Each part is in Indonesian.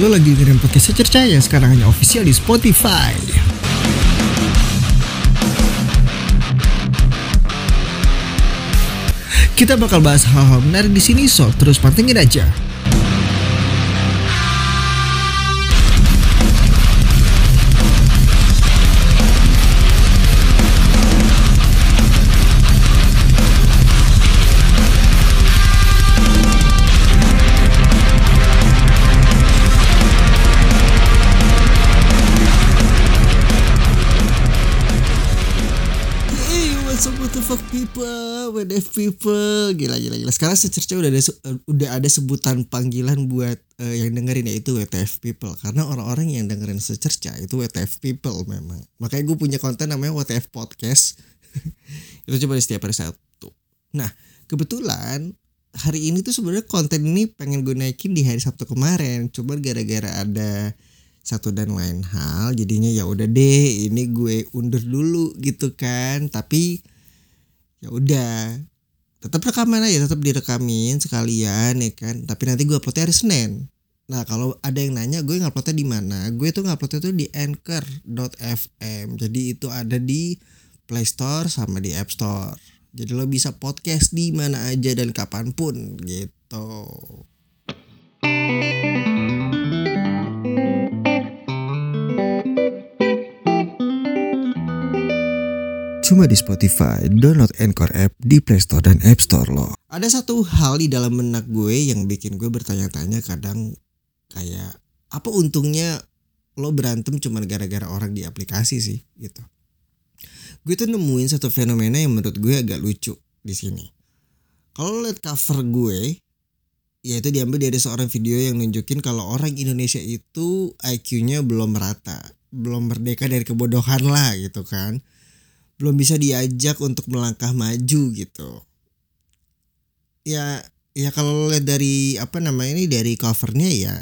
lo lagi dengerin podcast Secerca yang sekarang hanya official di Spotify. Kita bakal bahas hal-hal menarik di sini, so terus pantengin aja. People, people, gila gila gila. Sekarang secerca udah ada udah ada sebutan panggilan buat eh, yang dengerin yaitu WTF people karena orang-orang yang dengerin secerca itu WTF people memang. Makanya gue punya konten namanya WTF podcast. itu coba di setiap hari Sabtu. Nah, kebetulan hari ini tuh sebenarnya konten ini pengen gue naikin di hari Sabtu kemarin. Cuma gara-gara ada satu dan lain hal jadinya ya udah deh ini gue undur dulu gitu kan tapi ya udah tetap rekaman aja tetap direkamin sekalian ya kan? Tapi nanti gue uploadnya hari Senin. Nah kalau ada yang nanya gue nguploadnya di mana? Gue tuh nguploadnya tuh di anchor.fm jadi itu ada di Play Store sama di App Store. Jadi lo bisa podcast di mana aja dan kapan pun gitu Cuma di Spotify, download Anchor app di Play Store dan App Store lo. Ada satu hal di dalam benak gue yang bikin gue bertanya-tanya kadang kayak apa untungnya lo berantem cuma gara-gara orang di aplikasi sih gitu. Gue tuh nemuin satu fenomena yang menurut gue agak lucu di sini. Kalau lo liat cover gue, ya itu diambil dari seorang video yang nunjukin kalau orang Indonesia itu IQ-nya belum merata, belum merdeka dari kebodohan lah gitu kan belum bisa diajak untuk melangkah maju gitu. Ya ya kalau lihat dari apa namanya ini dari covernya ya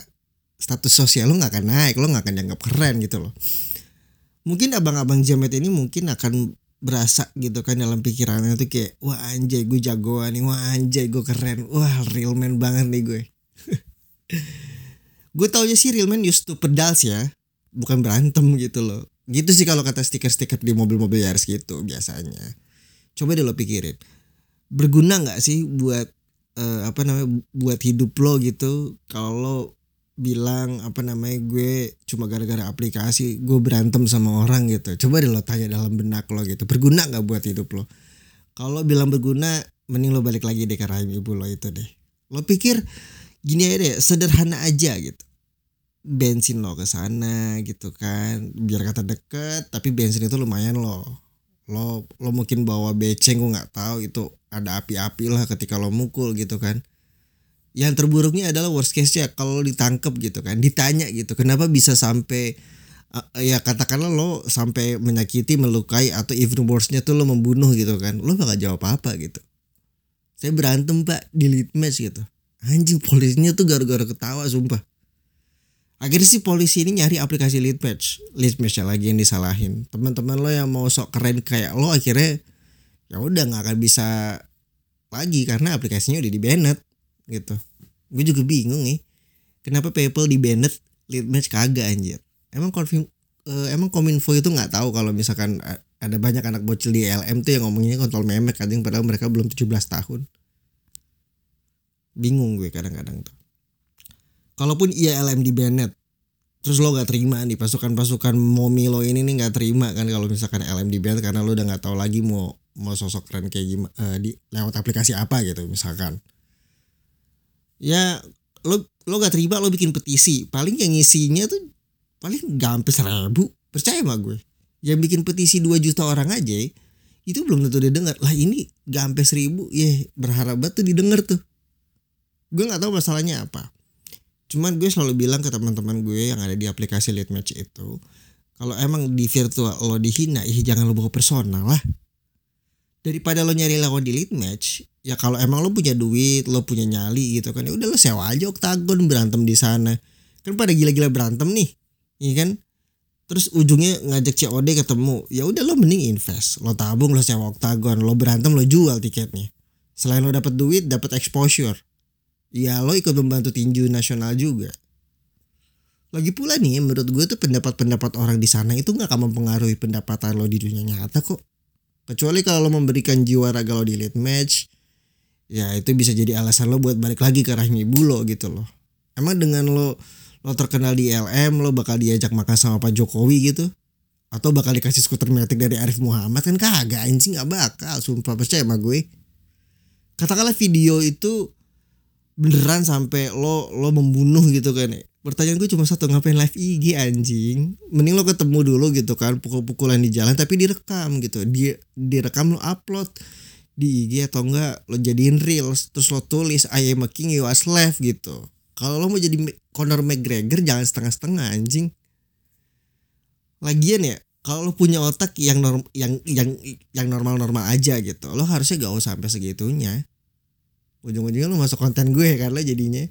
status sosial lo nggak akan naik, lo nggak akan dianggap keren gitu loh. Mungkin abang-abang jamet ini mungkin akan berasa gitu kan dalam pikirannya tuh kayak wah anjay gue jagoan nih, wah anjay gue keren, wah real man banget nih gue. gue taunya sih real man used to pedals ya, bukan berantem gitu loh gitu sih kalau kata stiker-stiker di mobil-mobil Yaris gitu biasanya. Coba deh lo pikirin. Berguna nggak sih buat eh, apa namanya buat hidup lo gitu? Kalau bilang apa namanya gue cuma gara-gara aplikasi gue berantem sama orang gitu. Coba deh lo tanya dalam benak lo gitu. Berguna nggak buat hidup lo? Kalau bilang berguna mending lo balik lagi deh ke rahim ibu lo itu deh. Lo pikir gini aja deh sederhana aja gitu bensin lo ke sana gitu kan. Biar kata deket tapi bensin itu lumayan lo lo lo mungkin bawa beceng gue nggak tahu. Itu ada api-api lah ketika lo mukul gitu kan. Yang terburuknya adalah worst case nya kalau lo ditangkep gitu kan. Ditanya gitu kenapa bisa sampai uh, ya katakanlah lo sampai menyakiti melukai atau even worse-nya tuh lo membunuh gitu kan. Lo bakal jawab apa gitu? Saya berantem pak di lead match gitu. Anjing polisinya tuh gara-gara ketawa sumpah akhirnya sih polisi ini nyari aplikasi lead match lead match lagi yang disalahin. Teman-teman lo yang mau sok keren kayak lo akhirnya ya udah nggak akan bisa lagi karena aplikasinya udah di banned gitu. Gue juga bingung nih kenapa PayPal di banned lead match kagak anjir? Emang konfirm eh, emang kominfo itu nggak tahu kalau misalkan ada banyak anak bocil di LM tuh yang ngomongnya kontrol memek kadang padahal mereka belum 17 tahun. Bingung gue kadang-kadang tuh kalaupun ILM di banned terus lo gak terima nih pasukan-pasukan momi lo ini nih gak terima kan kalau misalkan LM di banned karena lo udah gak tahu lagi mau mau sosok keren kayak gimana di lewat aplikasi apa gitu misalkan. Ya lo lo gak terima lo bikin petisi. Paling yang ngisinya tuh paling sampai seribu percaya sama gue. Yang bikin petisi 2 juta orang aja itu belum tentu dia dengar lah ini sampai seribu ya berharap banget tuh didengar tuh. Gue nggak tahu masalahnya apa cuman gue selalu bilang ke teman-teman gue yang ada di aplikasi lead match itu kalau emang di virtual lo dihina ih jangan lo bawa personal lah. Daripada lo nyari lawan di lead match ya kalau emang lo punya duit lo punya nyali gitu kan ya udah lo sewa aja oktagon berantem di sana. Kan pada gila-gila berantem nih iya kan? Terus ujungnya ngajak COD ketemu ya udah lo mending invest. Lo tabung lo sewa oktagon lo berantem lo jual tiketnya. Selain lo dapet duit dapet exposure ya lo ikut membantu tinju nasional juga. Lagi pula nih menurut gue tuh pendapat-pendapat orang di sana itu nggak akan mempengaruhi pendapatan lo di dunia nyata kok. Kecuali kalau lo memberikan jiwa raga lo di lead match ya itu bisa jadi alasan lo buat balik lagi ke rahim ibu lo gitu loh. Emang dengan lo lo terkenal di LM lo bakal diajak makan sama Pak Jokowi gitu? Atau bakal dikasih skuter metik dari Arif Muhammad? Kan kagak anjing nggak bakal. Sumpah percaya sama gue. Katakanlah video itu beneran sampai lo lo membunuh gitu kan. Pertanyaan gue cuma satu ngapain live IG anjing? Mending lo ketemu dulu gitu kan pukul-pukulan di jalan tapi direkam gitu. Dia direkam lo upload di IG atau enggak lo jadiin reels terus lo tulis I am a king you slave gitu. Kalau lo mau jadi Conor McGregor jangan setengah-setengah anjing. Lagian ya kalau lo punya otak yang norm yang yang yang normal-normal aja gitu lo harusnya gak usah sampai segitunya ujung-ujungnya lo masuk konten gue lo jadinya.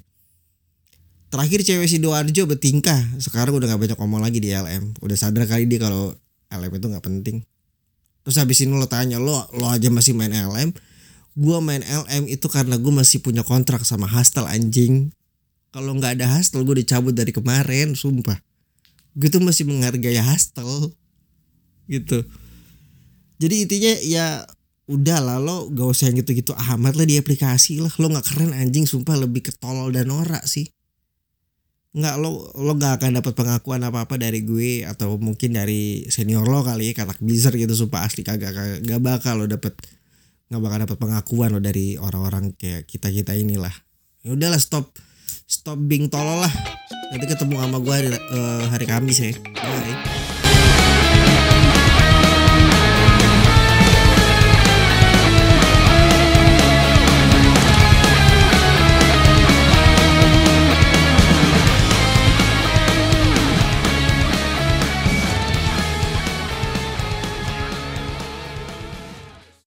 Terakhir cewek si Doarjo bertingkah. Sekarang udah gak banyak ngomong lagi di LM udah sadar kali dia kalau LM itu gak penting. Terus habis ini lo tanya lo lo aja masih main LM gua main LM itu karena gue masih punya kontrak sama hostel anjing. Kalau nggak ada hostel gue dicabut dari kemarin sumpah. Gue tuh masih menghargai hostel gitu. Jadi intinya ya udah lah lo gak usah yang gitu-gitu amat lah di aplikasi lah. Lo nggak keren anjing sumpah lebih ketolol dan norak sih. Nggak lo lo gak akan dapat pengakuan apa apa dari gue atau mungkin dari senior lo kali ya katak blizzard gitu sumpah asli. Kagak kagak gak bakal lo dapet nggak bakal dapat pengakuan lo dari orang-orang kayak kita kita inilah. Ya udahlah stop stop being tolol lah. Nanti ketemu sama gue hari, uh, hari Kamis ya. Bye